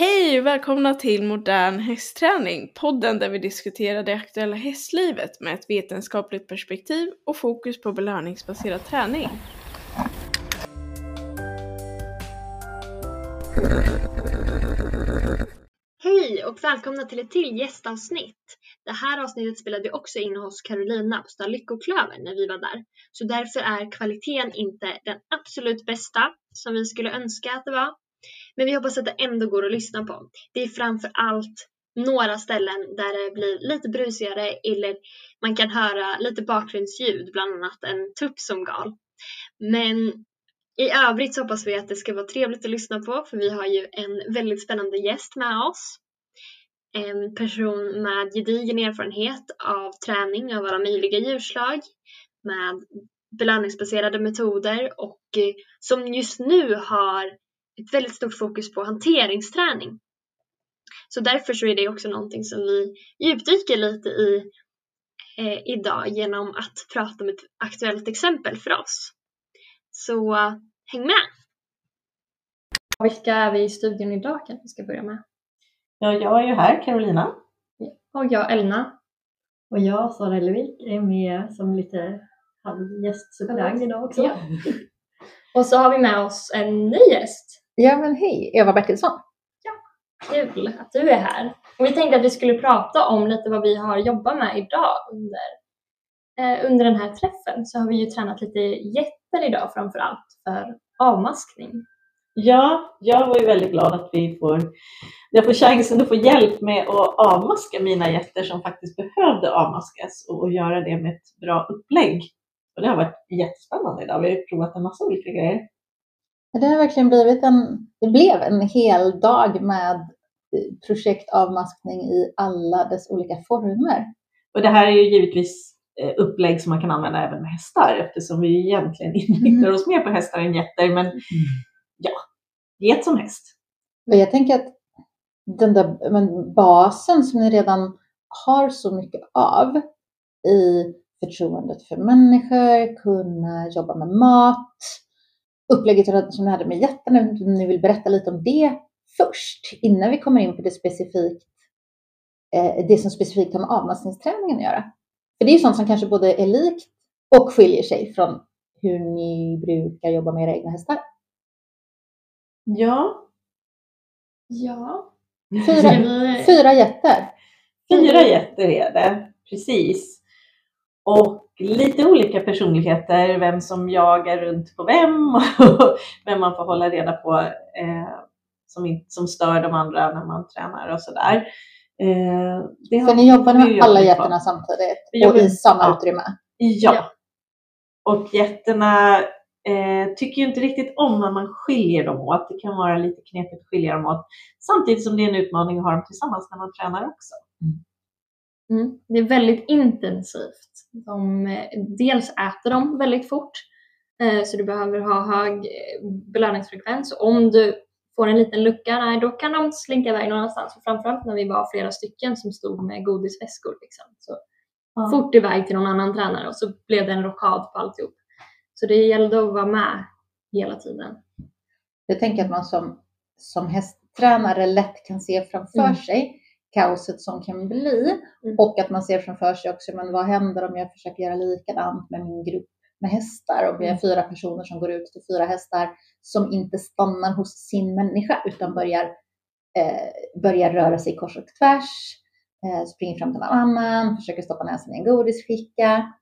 Hej och välkomna till Modern hästträning, podden där vi diskuterar det aktuella hästlivet med ett vetenskapligt perspektiv och fokus på belöningsbaserad träning. Hej och välkomna till ett till gästavsnitt. Det här avsnittet spelade vi också in hos Carolina på Stad Lyckoklöver när vi var där. Så därför är kvaliteten inte den absolut bästa som vi skulle önska att det var. Men vi hoppas att det ändå går att lyssna på. Det är framför allt några ställen där det blir lite brusigare eller man kan höra lite bakgrundsljud, bland annat en tupp som gal. Men i övrigt så hoppas vi att det ska vara trevligt att lyssna på för vi har ju en väldigt spännande gäst med oss. En person med gedigen erfarenhet av träning av alla möjliga djurslag med belöningsbaserade metoder och eh, som just nu har ett väldigt stort fokus på hanteringsträning. Så därför så är det också någonting som vi djupdyker lite i eh, idag genom att prata om ett aktuellt exempel för oss. Så häng med! Vilka är vi i studion idag kanske vi ska börja med? Ja, jag är ju här, Carolina. Och jag Elna. Och jag, Sara Ellevik, är med som lite halvgästsuppdrag idag också. Ja. Och så har vi med oss en ny gäst. Ja men hej, Eva Bertilsson. Kul att du är här. Och vi tänkte att vi skulle prata om lite vad vi har jobbat med idag under, eh, under den här träffen. Så har vi ju tränat lite jätter idag framför allt för avmaskning. Ja, jag var ju väldigt glad att vi får, jag får chansen att få hjälp med att avmaska mina getter som faktiskt behövde avmaskas och, och göra det med ett bra upplägg. Och det har varit jättespännande idag. Vi har provat en massa olika grejer. Det har verkligen blivit en, det blev en hel dag med projektavmaskning i alla dess olika former. Och det här är ju givetvis eh, upplägg som man kan använda även med hästar eftersom vi egentligen inriktar oss mer på hästar än getter. Men ja, get som häst. Men jag tänker att den där men basen som ni redan har så mycket av i förtroendet för människor, kunna jobba med mat, upplägget som ni hade med jättarna, ni vill berätta lite om det först innan vi kommer in på det specifikt, eh, det som specifikt har med avmaskningsträningen att göra. För det är ju sånt som kanske både är likt och skiljer sig från hur ni brukar jobba med era egna hästar. Ja. Ja. Fyra, fyra jätter. Fyra jätter är det, precis. Och lite olika personligheter, vem som jagar runt på vem och vem man får hålla reda på eh, som, som stör de andra när man tränar och sådär. Eh, För ni jobbar med alla jätterna samtidigt och i samma ja. utrymme? Ja. ja. Och jätterna eh, tycker ju inte riktigt om när man skiljer dem åt. Det kan vara lite knepigt att skilja dem åt. Samtidigt som det är en utmaning att ha dem tillsammans när man tränar också. Mm. Det är väldigt intensivt. De, dels äter de väldigt fort, eh, så du behöver ha hög eh, belöningsfrekvens. Om du får en liten lucka, nej, då kan de slinka iväg någon annanstans. För framförallt när vi var flera stycken som stod med godisväskor. Liksom. Så ja. fort iväg till någon annan tränare och så blev det en rockad på alltihop. Så det gällde att vara med hela tiden. Jag tänker att man som, som hästtränare lätt kan se framför mm. sig kaoset som kan bli mm. och att man ser framför sig också, men vad händer om jag försöker göra likadant med min grupp med hästar? Om vi är fyra personer som går ut till fyra hästar som inte stannar hos sin människa utan börjar, eh, börjar röra sig kors och tvärs, eh, springer fram till någon annan, försöker stoppa näsan i en godisficka.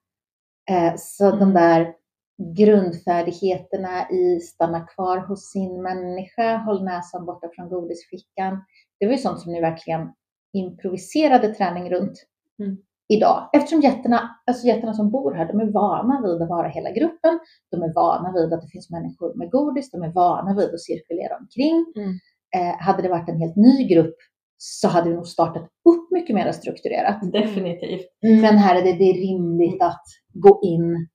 Eh, så mm. de där grundfärdigheterna i stanna kvar hos sin människa, håll näsan borta från godisfickan. Det var ju sånt som ni verkligen improviserade träning runt mm. idag. Eftersom jätterna, alltså jätterna som bor här, de är vana vid att vara hela gruppen. De är vana vid att det finns människor med godis. De är vana vid att cirkulera omkring. Mm. Eh, hade det varit en helt ny grupp så hade vi nog startat upp mycket mer strukturerat. Definitivt. Men här är det, det är rimligt att gå in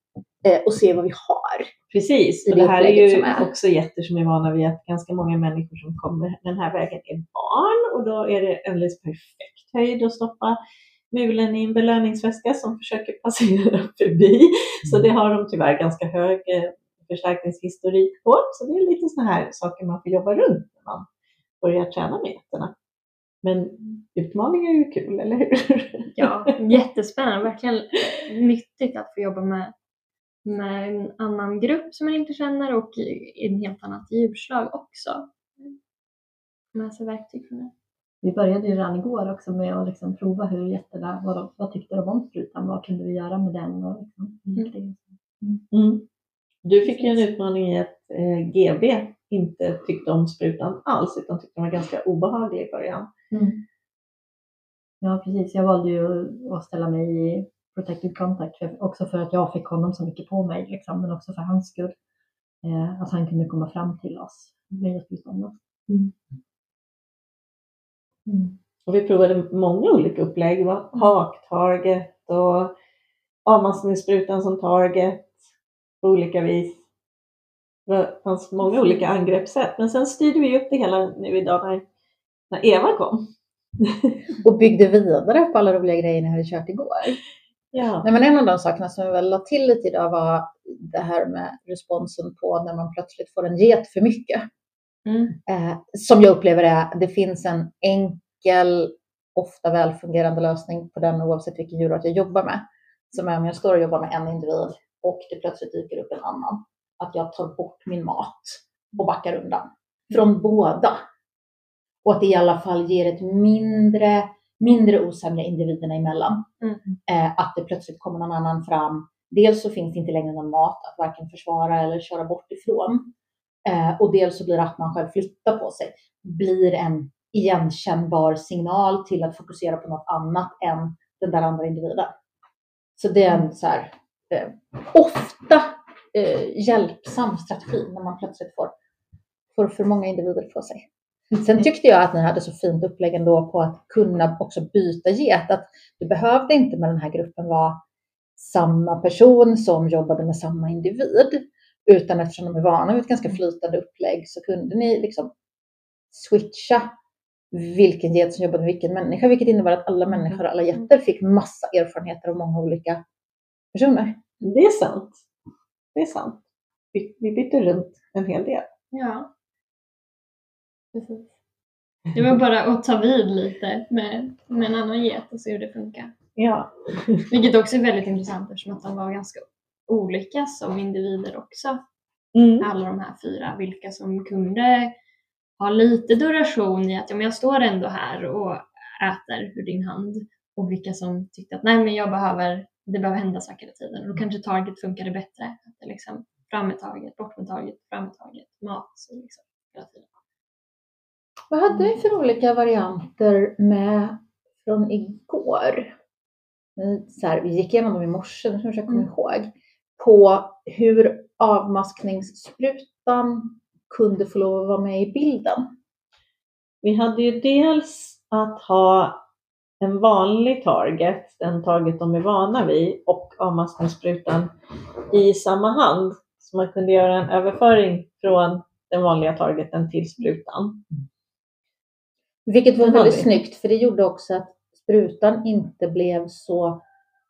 eh, och se vad vi har. Precis, och det, här är ju är. också jätter som är vana vid att ganska många människor som kommer den här vägen är barn och då är det alldeles perfekt höjd att stoppa mulen i en belöningsväska som försöker passera förbi. Så det har de tyvärr ganska hög eh, förstärkningshistorik på. Så det är lite sådana här saker man får jobba runt när man börja träna med getterna. Men utmaningar är ju kul, eller hur? Ja, jättespännande. Verkligen nyttigt att få jobba med, med en annan grupp som man inte känner och i en helt annat djurslag också. Med sig verktyg för det. Vi började ju redan igår också med att liksom prova hur jätterna, vad, de, vad tyckte de om sprutan, vad kunde vi göra med den och liksom, mm. Mm. Du fick ju en utmaning i att eh, GB inte tyckte om sprutan alls utan tyckte den var ganska obehaglig i början. Mm. Ja precis, jag valde ju att ställa mig i protected contact också för att jag fick honom så mycket på mig liksom, men också för hans skull. Eh, att han kunde komma fram till oss med sprutan. Mm. Mm. Och vi provade många olika upplägg, haktarget och avmaskningssprutan som target på olika vis. Det fanns många olika angreppssätt, men sen styrde vi upp det hela nu idag när, när Eva kom. och byggde vidare på alla roliga grejer ni hade kört igår. Ja. Nej, men en av de sakerna som vi väl la till lite idag var det här med responsen på när man plötsligt får en get för mycket. Mm. Eh, som jag upplever är, det finns en enkel, ofta välfungerande lösning på den oavsett vilken djurart jag jobbar med. Som är om jag står och jobbar med en individ och det plötsligt dyker upp en annan. Att jag tar bort min mat och backar undan. Från båda. Och att det i alla fall ger ett mindre, mindre osämja individerna emellan. Mm. Eh, att det plötsligt kommer någon annan fram. Dels så finns det inte längre någon mat att varken försvara eller köra bort ifrån. Eh, och dels så blir det att man själv flyttar på sig. Blir en igenkännbar signal till att fokusera på något annat än den där andra individen. Så det är en så här, eh, ofta eh, hjälpsam strategi när man plötsligt får, får för många individer på sig. Sen tyckte jag att ni hade så fint upplägg ändå på att kunna också byta get. Att det behövde inte med den här gruppen vara samma person som jobbade med samma individ. Utan eftersom de är vana vid ett ganska flytande upplägg så kunde ni liksom switcha vilken get som jobbade med vilken människa, vilket innebär att alla människor, alla getter fick massa erfarenheter av många olika personer. Det är sant. Det är sant. Vi, vi bytte runt en hel del. Ja. Precis. Det var bara att ta vid lite med, med en annan get och se hur det funkar. Ja. Vilket också är väldigt intressant eftersom att de var ganska olika som individer också. Mm. Alla de här fyra, vilka som kunde ha lite duration i att ja, men jag står ändå här och äter ur din hand och vilka som tyckte att nej men jag behöver, det behöver hända saker hela tiden och då kanske target funkade bättre. Att det liksom, fram med taget, bort med taget, fram med taget, mat så liksom, hela tiden. Vad hade ni för olika varianter med från igår? Så här, vi gick igenom dem i morse, nu jag kommer mm. ihåg. På hur avmaskningssprutan kunde få lov att vara med i bilden. Vi hade ju dels att ha en vanlig target, den target de är vana vid, och avmaskningssprutan i samma hand. Så man kunde göra en överföring från den vanliga targeten till sprutan. Vilket var väldigt snyggt, för det gjorde också att sprutan inte blev så,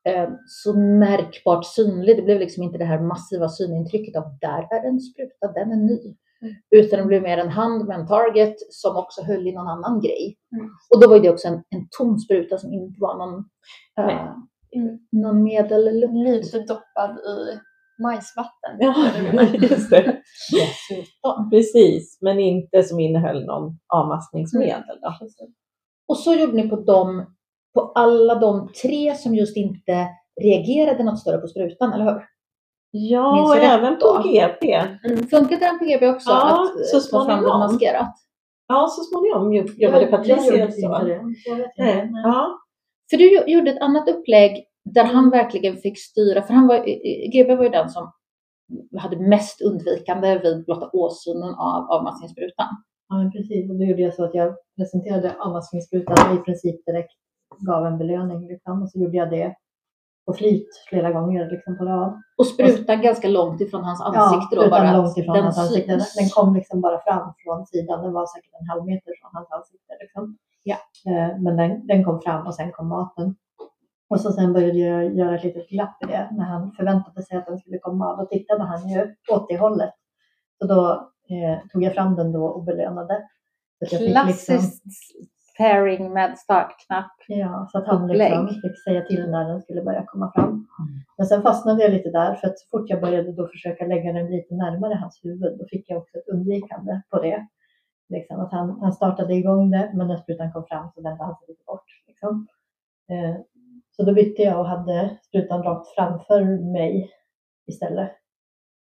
eh, så märkbart synlig. Det blev liksom inte det här massiva synintrycket av där är en spruta, den är ny. Mm. Utan det blev mer en hand med en target som också höll i någon annan grej. Mm. Och då var det också en, en tom spruta som inte var någon, äh, mm. någon medellukt. Lite doppad i majsvatten. Ja, just det. Dessutom. Precis, men inte som innehöll någon avmaskningsmedel. Då. Och så gjorde ni på dem, på alla de tre som just inte reagerade något större på sprutan, eller hur? Ja, och även på GP. Mm. Funkade den på GP också? Ja, att så småningom. maskerat? Ja, så småningom jobbade Patricia så. Nej. Ja. För du gjorde ett annat upplägg där han verkligen fick styra, för han var, GB var ju den som hade mest undvikande vid blotta åsynen av avmaskningssprutan. Ja, precis. Och då gjorde jag så att jag presenterade avmaskningssprutan och i princip direkt gav en belöning. Liksom. Och så gjorde jag det på flyt flera gånger liksom på rad. Och sprutan och, ganska långt ifrån hans ansikte ja, då? Bara långt ifrån den hans ansikte. Den kom liksom bara fram från sidan. Den var säkert en halv meter från hans ansikte. Liksom. Ja. Eh, men den, den kom fram och sen kom maten. Och så sen började jag göra ett litet glapp i det när han förväntade sig att den skulle komma. Då tittade han ju åt det hållet. Så då eh, tog jag fram den då och belönade. Klassiskt liksom, pairing med startknapp. Ja, så att han liksom fick säga till när den skulle börja komma fram. Mm. Men sen fastnade jag lite där för att så fort jag började då försöka lägga den lite närmare hans huvud då fick jag också ett undvikande på det. Liksom att han, han startade igång det men när sprutan kom fram så vände han sig lite bort. Liksom. Eh, så då bytte jag och hade sprutan rakt framför mig istället.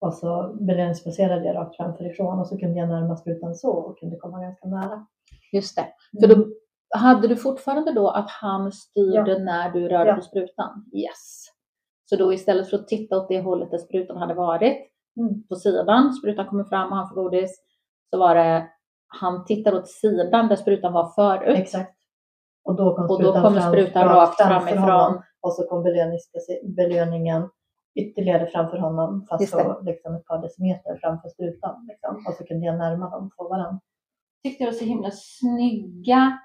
Och så belöningsbaserade jag rakt framför ifrån och så kunde jag närma sprutan så och kunde komma ganska nära. Just det. För då hade du fortfarande då att han styrde ja. när du rörde ja. på sprutan? Yes. Så då istället för att titta åt det hållet där sprutan hade varit, mm. på sidan, sprutan kommer fram och han får godis, så var det han tittar åt sidan där sprutan var förut. Exakt. Och då kom sprutan, och då kommer sprutan fram, rakt framifrån. Och så kom belöningen ytterligare framför honom, fast så liksom ett par decimeter framför sprutan. Liksom. Och så kunde jag närma dem på varandra tyckte det var så himla snygga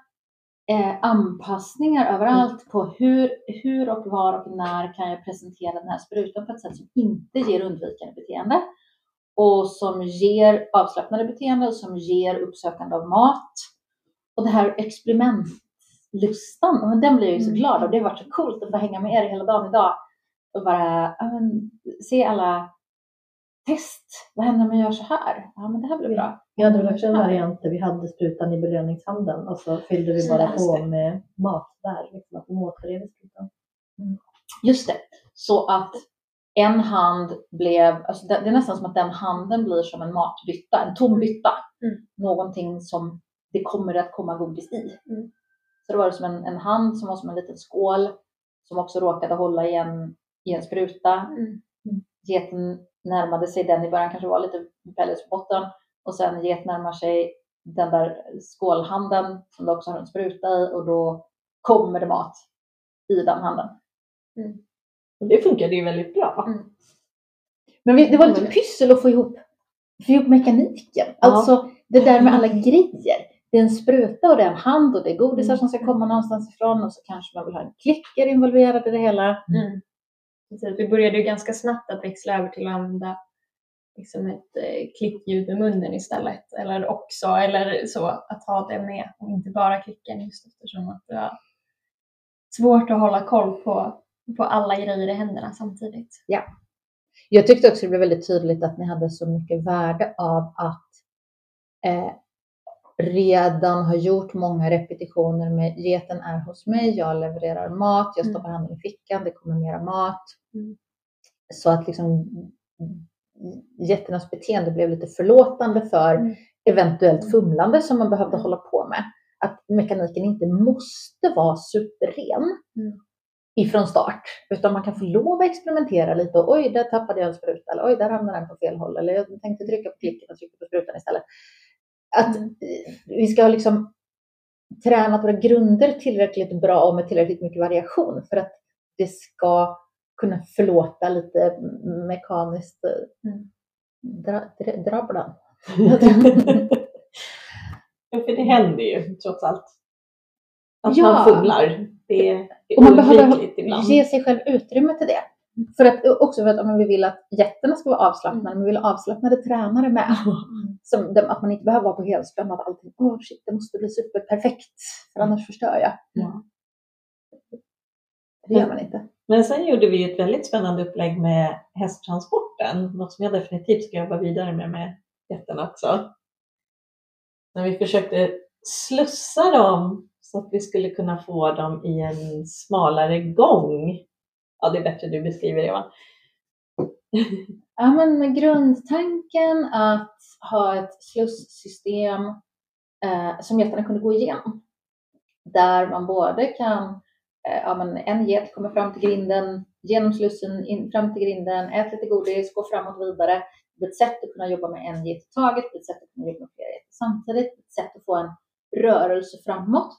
eh, anpassningar överallt mm. på hur, hur och var och när kan jag presentera den här sprutan på ett sätt som inte ger undvikande beteende och som ger avslappnade beteende och som ger uppsökande av mat. Och det här experimentlustan, men den blir jag ju så mm. glad av. Det har varit så coolt att få hänga med er hela dagen idag och bara men, se alla test. Vad händer om jag gör så här? Ja, men det här blir bra. Vi hade väl också en variant där vi hade sprutan i belöningshandeln och så fyllde vi bara på med mat där, liksom att de återrev sprutan. Mm. Just det, så att en hand blev, alltså det, är nästan som att den handen blir som en matbytta, en tom bytta. Mm. Någonting som det kommer att komma godis i. Mm. Så det var som en, en, hand som var som en liten skål som också råkade hålla i en, i en spruta. Mm. Geten närmade sig den i början, kanske var lite pellets på botten och sen get närmar sig den där skålhanden som det också har en spruta i och då kommer det mat i den handen. Mm. Och det funkade ju väldigt bra. Mm. Men det var lite pyssel att få ihop, få ihop mekaniken. Ja. Alltså det där med alla grejer. Det är en spruta och det är en hand och det är godisar mm. som ska komma någonstans ifrån och så kanske man vill ha en klicker involverad i det hela. Mm. Vi började ju ganska snabbt att växla över till att använda liksom ett eh, klickljud med munnen istället. Eller också, eller så, att ha det med och inte bara klicken just eftersom att det var svårt att hålla koll på, på alla grejer i händerna samtidigt. Ja. Jag tyckte också det blev väldigt tydligt att ni hade så mycket värde av att eh, redan ha gjort många repetitioner med geten är hos mig, jag levererar mat, jag stoppar mm. handen i fickan, det kommer mera mat. Mm. Så att liksom getternas beteende blev lite förlåtande för mm. eventuellt fumlande som man behövde hålla på med. Att mekaniken inte måste vara superren mm. ifrån start, utan man kan få lov att experimentera lite. Och, oj, där tappade jag en spruta, eller oj, där hamnade den på fel håll, eller jag tänkte trycka på klicken och trycka på sprutan istället. Att mm. vi ska liksom tränat våra grunder tillräckligt bra och med tillräckligt mycket variation för att det ska kunna förlåta lite mekaniskt mm. dra, dra, drabblan. ja, för det händer ju trots allt. Att ja. man fumlar. Det är och man behöver ibland. ge sig själv utrymme till det. För att, också för att om vi vill att jätterna ska vara avslappnade, mm. men vi vill ha avslappnade tränare med. Mm. Som, att man inte behöver vara på helspänn och att allting, åh oh shit, det måste bli superperfekt, för annars förstör jag. Mm. Det gör man inte. Men sen gjorde vi ett väldigt spännande upplägg med hästtransporten, något som jag definitivt ska jobba vidare med med jätterna också. När vi försökte slussa dem så att vi skulle kunna få dem i en smalare gång. Ja, det är bättre du beskriver Eva. Ja, men med grundtanken att ha ett slussystem eh, som jättarna kunde gå igenom. Där man både kan Eh, ja, men en get kommer fram till grinden, genom slussen, in, fram till grinden, äter lite godis, går framåt vidare. Det är ett sätt att kunna jobba med en get i taget, det är ett sätt att kunna jobba med flera getter samtidigt, ett sätt att få en rörelse framåt.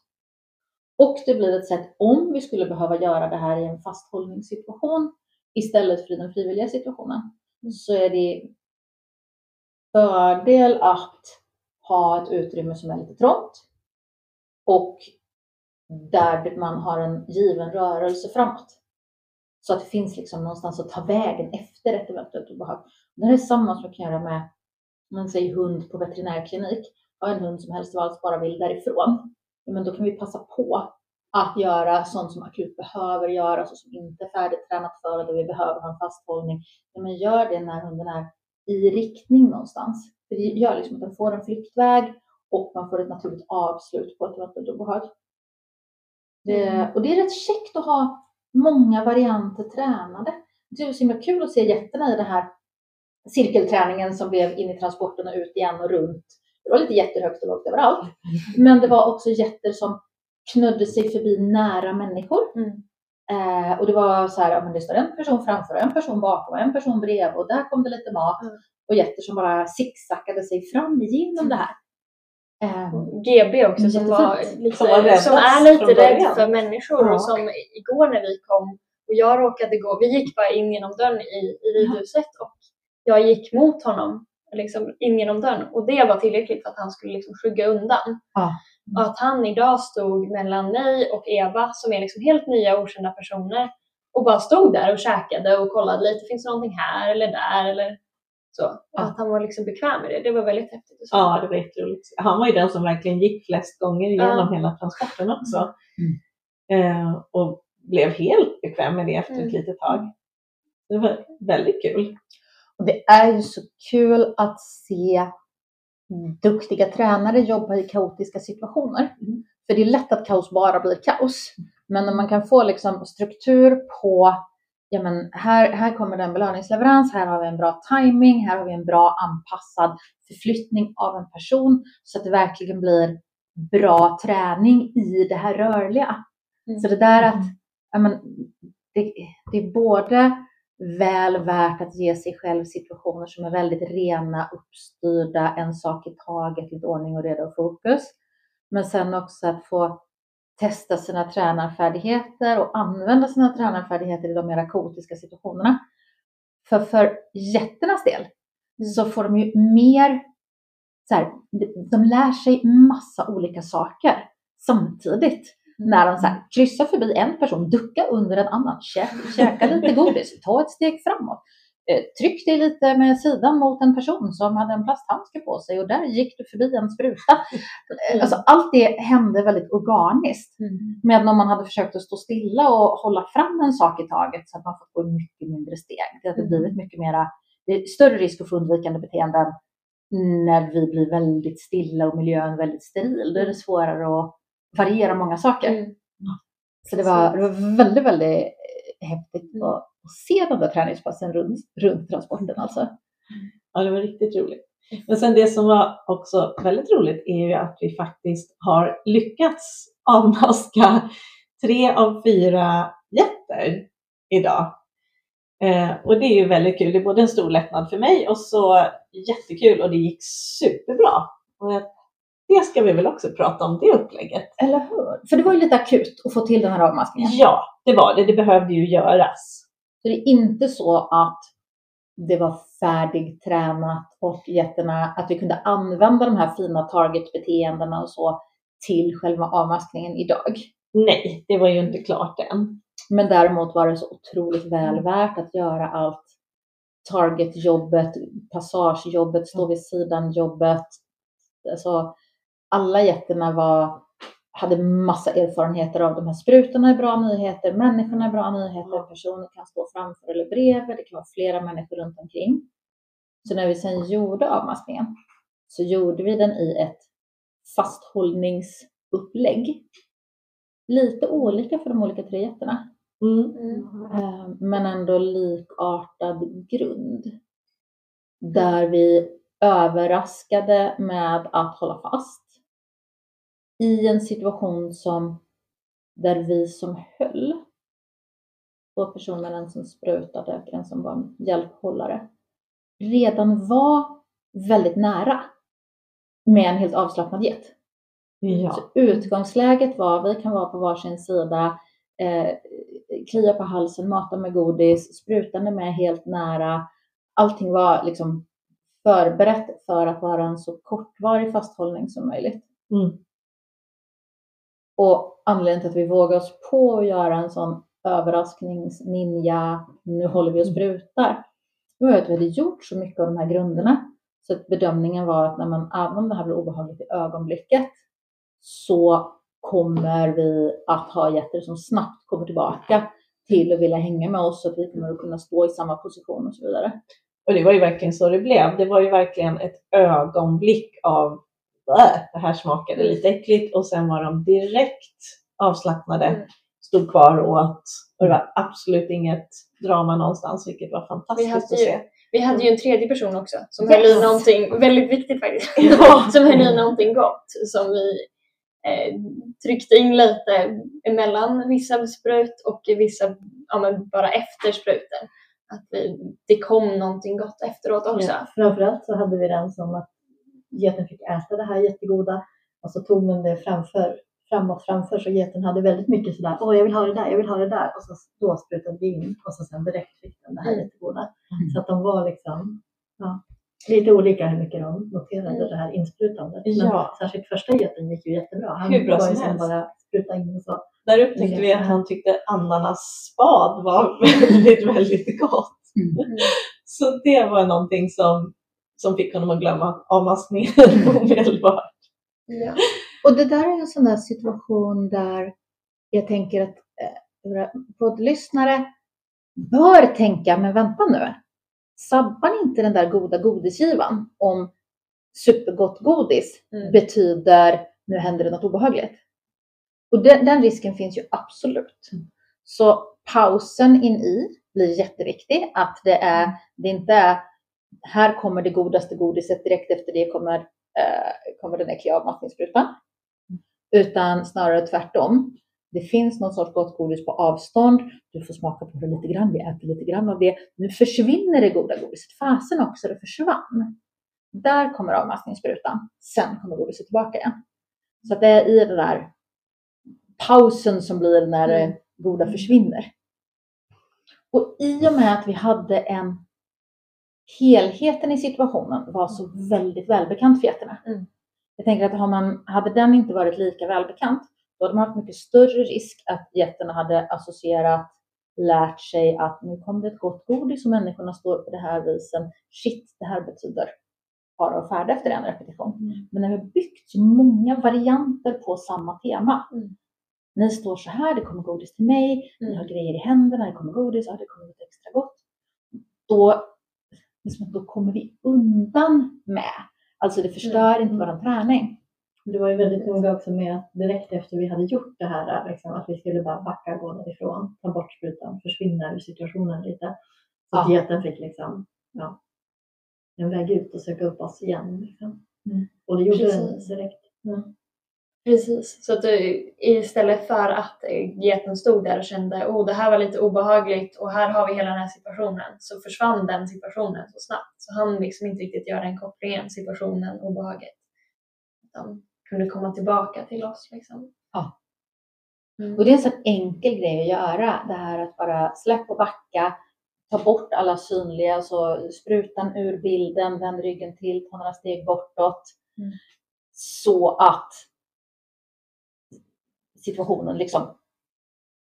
Och det blir ett sätt, om vi skulle behöva göra det här i en fasthållningssituation istället för i den frivilliga situationen, så är det fördel att ha ett utrymme som är lite trångt och där man har en given rörelse framåt. Så att det finns liksom någonstans att ta vägen efter ett eventuellt obehag. Det är samma som man kan göra med, man säger hund på veterinärklinik. har en hund som helst av allt bara vill därifrån, men då kan vi passa på att göra sånt som akut behöver göras och som inte är färdigtränat för det vi behöver ha en fasthållning. Men gör det när hunden är i riktning någonstans. Det gör liksom att den får en flyktväg och man får ett naturligt avslut på ett eventuellt obehag. Det, mm. och det är rätt käckt att ha många varianter tränade. Det är så himla kul att se jätterna i den här cirkelträningen som blev in i transporten och ut igen och runt. Det var lite jättehögt och lågt överallt. Men det var också jätter som knödde sig förbi nära människor. Mm. Eh, och det var så här, ja, men det står en person framför och en person bakom och en person bredvid och där kom det lite mat. Mm. Och jätter som bara zigzackade sig fram genom det här. Um, ehm, GB också som, var lite, som, var som är lite rädd för människor ja. och som igår när vi kom och jag råkade gå, vi gick bara in genom dörren i, i ridhuset och jag gick mot honom liksom in genom dörren och det var tillräckligt för att han skulle liksom skygga undan. Ja. Och att han idag stod mellan mig och Eva som är liksom helt nya okända personer och bara stod där och käkade och kollade lite, finns det någonting här eller där eller så. Och att han var liksom bekväm med det, det var väldigt häftigt. Ja, det var jätteroligt. Han var ju den som verkligen gick flest gånger genom ja. hela transporten också. Mm. Eh, och blev helt bekväm med det efter mm. ett litet tag. Det var väldigt kul. Och det är ju så kul att se duktiga tränare jobba i kaotiska situationer. Mm. För det är lätt att kaos bara blir kaos. Men när man kan få liksom struktur på, ja men här, här kommer det en belöningsleverans, här har vi en bra timing, här har vi en bra anpassad förflyttning av en person så att det verkligen blir bra träning i det här rörliga. Mm. Så det där att, ja men, det, det är både väl värt att ge sig själv situationer som är väldigt rena, uppstyrda, en sak i taget, lite ordning och reda och fokus. Men sen också att få testa sina tränarfärdigheter och använda sina tränarfärdigheter i de mer kaotiska situationerna. För för jätternas del mm. så får de ju mer, så här, de lär sig massa olika saker samtidigt. När de så här, kryssar förbi en person, ducka under en annan, käka lite godis, ta ett steg framåt. Eh, tryck dig lite med sidan mot en person som hade en plasthandske på sig och där gick du förbi en spruta. Mm. Alltså, allt det hände väldigt organiskt. Mm. Men om man hade försökt att stå stilla och hålla fram en sak i taget så att man fått gå mycket mindre steg. Det hade mm. blivit mycket mera, det är större risk att få undvikande beteenden när vi blir väldigt stilla och miljön väldigt steril. Då är det svårare att variera många saker. Mm. Så det var, det var väldigt, väldigt eh, häftigt mm. att, att se de där träningspassen runt, runt transporten alltså. Ja, det var riktigt roligt. Men sen det som var också väldigt roligt är ju att vi faktiskt har lyckats avmaska tre av fyra jätter idag. Eh, och det är ju väldigt kul. Det är både en stor lättnad för mig och så jättekul och det gick superbra. Och jag det ska vi väl också prata om, det upplägget. Eller hur? För det var ju lite akut att få till den här avmaskningen. Ja, det var det. Det behövde ju göras. Så det är inte så att det var färdigtränat och jätterna, att vi kunde använda de här fina targetbeteendena och så till själva avmaskningen idag. Nej, det var ju inte klart än. Men däremot var det så otroligt väl värt att göra allt targetjobbet, passagejobbet, stå vid sidan-jobbet, alltså alla jätterna var, hade massa erfarenheter av de här sprutorna är bra nyheter, människorna är bra nyheter, personer kan stå framför eller bredvid, det kan vara flera människor runt omkring. Så när vi sen gjorde avmaskningen så gjorde vi den i ett fasthållningsupplägg. Lite olika för de olika tre jätterna. Mm. Mm. Men ändå likartad grund. Där vi överraskade med att hålla fast i en situation som där vi som höll två personer, en som sprutade och en som var hjälphållare, redan var väldigt nära med en helt avslappnad get. Ja. Så utgångsläget var, vi kan vara på varsin sida, eh, klia på halsen, mata med godis, sprutande med helt nära. Allting var liksom förberett för att vara en så kortvarig fasthållning som möjligt. Mm. Och anledningen till att vi vågar oss på att göra en sån överraskningsninja, nu håller vi och sprutar, det var att vi hade gjort så mycket av de här grunderna Så att bedömningen var att när man, även om det här blir obehagligt i ögonblicket så kommer vi att ha getter som snabbt kommer tillbaka till att vilja hänga med oss så att vi kommer att kunna stå i samma position och så vidare. Och det var ju verkligen så det blev. Det var ju verkligen ett ögonblick av det här smakade lite äckligt och sen var de direkt avslappnade, mm. stod kvar och åt och det var absolut inget drama någonstans vilket var fantastiskt att se. Vi hade ju en tredje person också som yes. höll i någonting väldigt viktigt faktiskt. Ja. som höll i någonting gott som vi eh, tryckte in lite emellan vissa sprut och vissa ja, men bara efter spruten. Att vi, det kom någonting gott efteråt också. Ja, framförallt så hade vi den som att geten fick äta det här jättegoda och så tog den det framför, framåt framför så geten hade väldigt mycket sådär, åh jag vill ha det där, jag vill ha det där och så då sprutade vi in och så sen direkt fick den det här mm. jättegoda. Mm. Så att de var liksom ja, lite olika hur mycket de noterade mm. det här insprutandet. Ja. Men särskilt första geten gick ju jättebra. Han hur bra var ju som bara spruta in och så. Där upptäckte vi att han tyckte ananasspad var väldigt, väldigt gott. Mm. Så det var någonting som som fick honom att glömma avmaskningen omedelbart. Ja. Och det där är en sån där situation där jag tänker att eh, poddlyssnare bör tänka, men vänta nu. Sabbar inte den där goda godisgivan om supergott godis mm. betyder nu händer det något obehagligt. Och den, den risken finns ju absolut. Mm. Så pausen in i blir jätteviktig. Att det, är, det inte är här kommer det godaste godiset, direkt efter det kommer, eh, kommer den äckliga avmattningssprutan. Utan snarare tvärtom. Det finns någon sorts gott godis på avstånd. Du får smaka på det lite grann. Vi äter lite grann av det. Nu försvinner det goda godiset. Fasen också, det försvann. Där kommer avmattningssprutan. Sen kommer godiset tillbaka igen. Så det är i den där pausen som blir när det goda försvinner. Och i och med att vi hade en helheten i situationen var så väldigt välbekant för getterna. Mm. Jag tänker att har man, hade den inte varit lika välbekant, då hade man haft mycket större risk att getterna hade associerat, lärt sig att nu kommer det ett gott godis och människorna står på det här viset. Shit, det här betyder fara och färd efter en repetition. Mm. Men när vi har byggt så många varianter på samma tema. Mm. Ni står så här, det kommer godis till mig, ni mm. har grejer i händerna, det kommer godis, ja, det kommer något extra gott. Då liksom, då kommer vi undan med. Alltså det förstör mm. inte vår träning. Det var ju väldigt noga också med att direkt efter vi hade gjort det här, liksom, att vi skulle bara backa, gå därifrån, ta bort sprutan, försvinna ur situationen lite. Så att geten fick liksom, ja, en väg ut och söka upp oss igen. Liksom. Mm. Och det gjorde Precis. den direkt. Ja. Precis, så att du, istället för att geten stod där och kände oh, det här var lite obehagligt och här har vi hela den här situationen så försvann den situationen så snabbt. Så han liksom inte riktigt göra den kopplingen, situationen, obehaget. Utan kunde komma tillbaka till oss. Liksom. Ja. Mm. Och det är en sån enkel grej att göra, det här att bara släppa och backa, ta bort alla synliga, så sprutan ur bilden, vänd ryggen till, ta några steg bortåt. Mm. Så att situationen liksom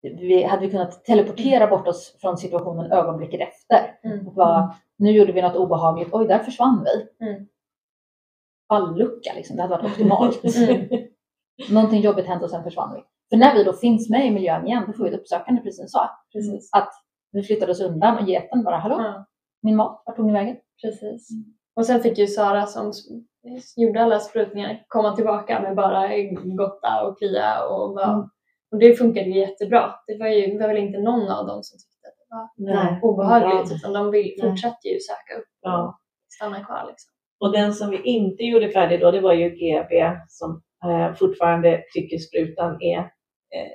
vi hade vi kunnat teleportera bort oss från situationen ögonblicket efter. Mm. Bara, nu gjorde vi något obehagligt, oj där försvann vi. Mm. Fallucka liksom, det hade varit optimalt. Mm. Någonting jobbigt hände och sen försvann vi. För när vi då finns med i miljön igen, då får vi ett uppsökande precis så. Precis. Att vi flyttade oss undan och geten bara, hallå, mm. min mat, vart tog ni vägen? Precis. Och sen fick ju Sara som gjorde alla sprutningar komma tillbaka med bara gotta och klia och, bara, mm. och det funkade jättebra. Det var ju var väl inte någon av dem som tyckte att det var Nej, obehagligt utan de vill, fortsatte ju söka upp ja. och stanna kvar. Liksom. Och den som vi inte gjorde färdig då, det var ju GB som eh, fortfarande tycker sprutan är eh,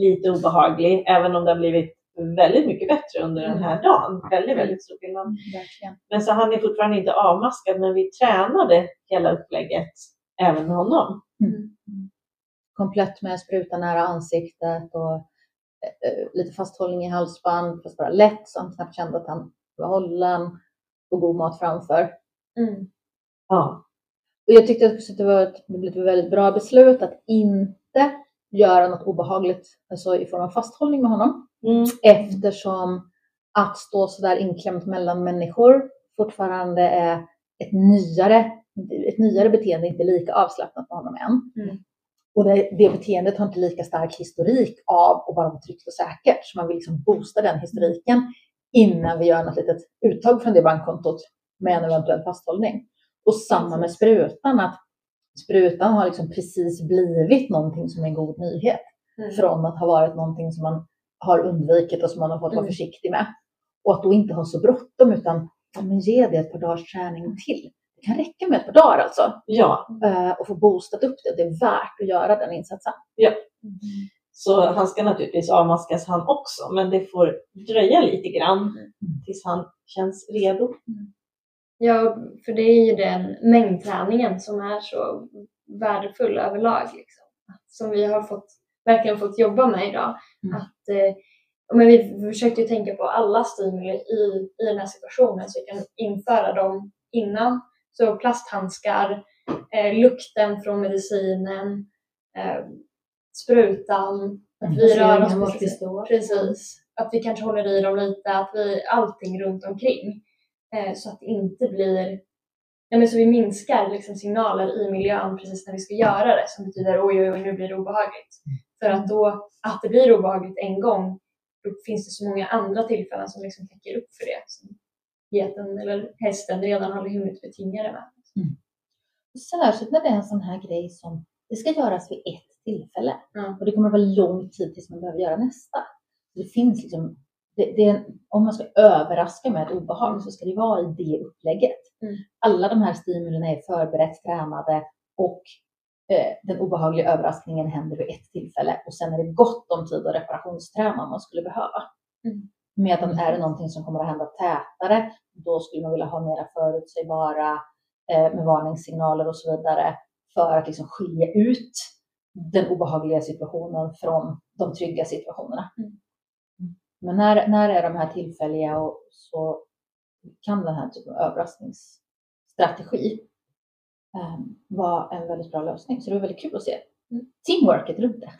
lite obehaglig, även om det har blivit väldigt mycket bättre under den här mm. dagen. Väldigt, väldigt stor skillnad. Mm, men så han är fortfarande inte avmaskad, men vi tränade hela upplägget även med honom. Mm. Komplett med spruta nära ansiktet och eh, lite fasthållning i halsband, fast bara lätt så han knappt kände att han var hållen och god mat framför. Mm. Ja. Och jag tyckte att det var ett, det blev ett väldigt bra beslut att inte göra något obehagligt alltså i form av fasthållning med honom. Mm. Eftersom att stå så där inklämt mellan människor fortfarande är ett nyare, ett nyare beteende inte lika avslappnat med honom än. Mm. Och det, det, beteendet har inte lika stark historik av att bara vara tryggt och säkert. Så man vill liksom boosta den historiken innan vi gör något litet uttag från det bankkontot med en eventuell fasthållning. Och samma med sprutan, att sprutan har liksom precis blivit någonting som är en god nyhet. Mm. Från att ha varit någonting som man har undvikit och som man har fått vara mm. försiktig med. Och att då inte ha så bråttom utan ja, men ge det ett par dagars träning till. Det kan räcka med ett par dagar alltså. Ja. Uh, och få boostat upp det. Det är värt att göra den insatsen. Ja. Mm. Så han ska naturligtvis avmaskas han också, men det får dröja lite grann mm. tills han känns redo. Mm. Ja, för det är ju den mängdträningen som är så värdefull överlag. Liksom. Som vi har fått, verkligen fått jobba med idag. Mm. Att, eh, men vi försökte tänka på alla stimuli i, i den här situationen så vi kan införa dem innan. Så plasthandskar, eh, lukten från medicinen, eh, sprutan, att vi rör oss precis, precis. Att vi kanske håller i dem lite, att vi, allting runt omkring. Eh, så att det inte blir Ja, men så vi minskar liksom signaler i miljön precis när vi ska göra det som betyder oj, oj, oj, nu blir det obehagligt. För att då, att det blir obehagligt en gång, då finns det så många andra tillfällen som liksom täcker upp för det. Som geten eller hästen redan har hunnit betinga det med. Mm. Särskilt när det är en sån här grej som det ska göras vid ett tillfälle. Mm. Och det kommer att vara lång tid tills man behöver göra nästa. Det finns liksom det, det, om man ska överraska med ett obehag så ska det vara i det upplägget. Mm. Alla de här stimulierna är förberett, tränade och den obehagliga överraskningen händer vid ett tillfälle och sen är det gott om tid att reparationsträna om man skulle behöva. Mm. Medan är det någonting som kommer att hända tätare, då skulle man vilja ha mera förutsägbara eh, med varningssignaler och så vidare för att liksom skilja ut den obehagliga situationen från de trygga situationerna. Mm. Men när, när är de här tillfälliga och så kan den här typen av överraskningsstrategi um, vara en väldigt bra lösning. Så det var väldigt kul att se mm. teamworket runt det.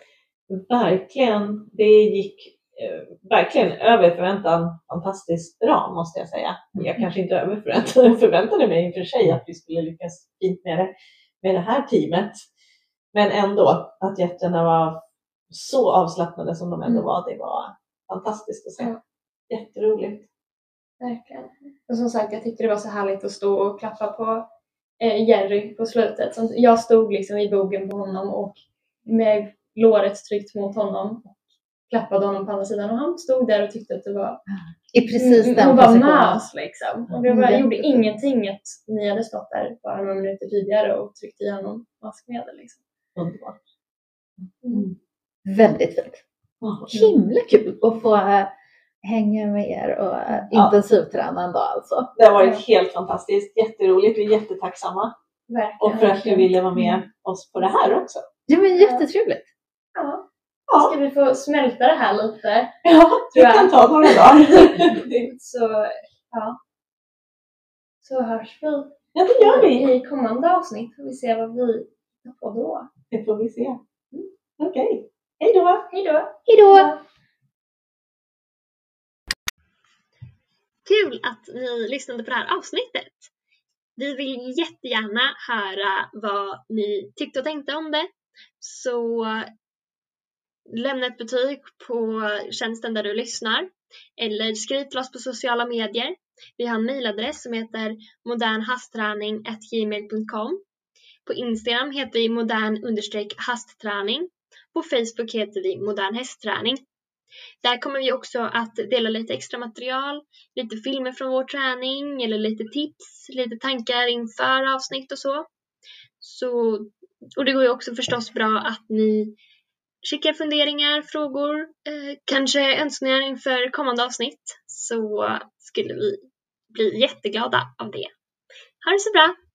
Verkligen. Det gick eh, verkligen över förväntan fantastiskt bra måste jag säga. Jag mm. kanske inte över förväntan, förväntade mig i och för sig att vi skulle lyckas fint med det, med det här teamet. Men ändå, att jätterna var så avslappnade som de ändå mm. var, det var fantastiskt att se. Ja. Jätteroligt. Verkligen. Och som sagt, jag tyckte det var så härligt att stå och klappa på eh, Jerry på slutet. Så jag stod liksom i bogen på honom och med låret tryckt mot honom och klappade honom på andra sidan och han stod där och tyckte att det var i precis den positionen. var med oss liksom. Och det var, mm. gjorde ingenting att ni hade stått där bara några minuter tidigare och tryckt i honom maskmedel. Liksom. Underbart. Mm. Väldigt fint. Himla kul att få hänga med er och ja. intensivträna en dag alltså. Det har varit helt fantastiskt, jätteroligt. Vi är jättetacksamma. Verkligen. Och för att du ville vara med oss på det här också. Ja men jättetrevligt. Ja. Ja. Ska vi få smälta det här lite? Ja, det kan ta några dagar. så, ja. Så hörs vi. Ja, det gör vi. I kommande avsnitt får vi se vad vi får då. Det får vi se. Mm. Okej. Okay. Hej då! Hej då! Hej då! Kul att ni lyssnade på det här avsnittet. Vi vill jättegärna höra vad ni tyckte och tänkte om det. Så lämna ett betyg på tjänsten där du lyssnar eller skriv till oss på sociala medier. Vi har en mejladress som heter modernhastträning.gmail.com På Instagram heter vi modern hastträning på Facebook heter vi Modern Hästträning. Där kommer vi också att dela lite extra material, lite filmer från vår träning eller lite tips, lite tankar inför avsnitt och så. så och det går ju också förstås bra att ni skickar funderingar, frågor, eh, kanske önskningar inför kommande avsnitt så skulle vi bli jätteglada av det. Ha det så bra!